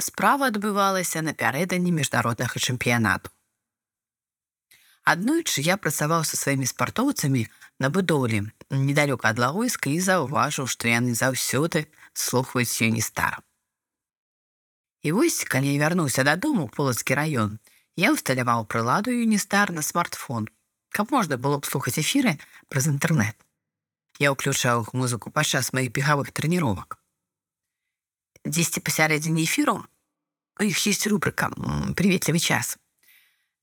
Справа адбывалася напярэдадні міжнароднага чэмпіянату. Аднойчы я працаваў са сваімі спартоўцамі на будоўлі недалёка ад лагойска і заўважыў, што яны заўсёды слухаюць юністар. І вось, калі я вярнуўся дадому ў полацкі раён, я ўсталяваў прыладу юністар на смартфон, каб можна было б слухаць эфіры праз інтэрнэт. Я ўключаў музыку падчас маіх бегавых трэніровак. Дзесьці пасярэдзіне эфіру у іх ёсць рубрыка прыветлівы час.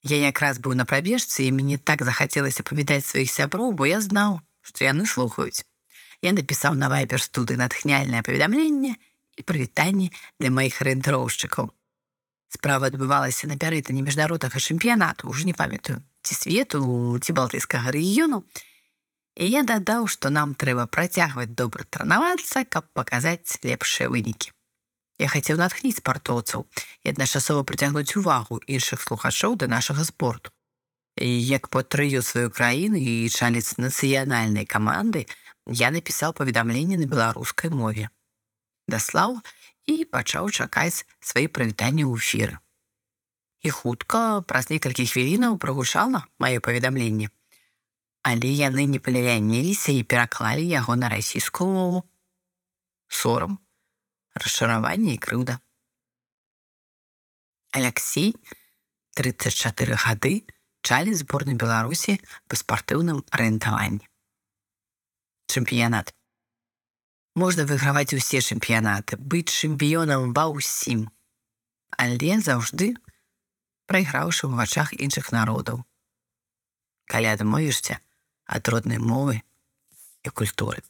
Я якраз быў на прабежцы і мне так захацелася павідаць сваіх сяброў, бо я знаў, што яны слухаюць. Я напісаў на вайпер студы натхняльнае паведамленне і прывітанне для маіх арыентроўшчыкаў. Справа адбывалася напярэдадні міжнароднага чэмпіянату, уже не памятаю, ці свету ці балтыйскага рэгіёну. І я дадаў, што нам трэба працягваць добра трэнавацца, каб паказаць лепшыя вынікі. Я хацеў натхніць спартоўцаў і адначасова прыцягнуць увагу іншых слухачоў да нашага спорту. І як патрыю сваю краіну і чалец нацыянальнай каманды я напісаў паведамленне на беларускай мове. Даслаў і пачаў чакаць свае прывітанні ў эфіры. І хутка праз некалькі хвілінаў прагучала маё паведамленне. Але яны не палявяніліся і пераклалі яго на расійскую мову. Сорам расчараванне і крыўда. Алексей 34 гады чалі зборнай Беларусі па спартыўным арыентаванні. Чэмпіянат. Можна выграваць усе чэмпіянаты, быць чэмпіёнам ва ўсім, але заўжды прайграўшы ў вачах іншых народаў. Калі адмовішся ад роднай мовы і культуры.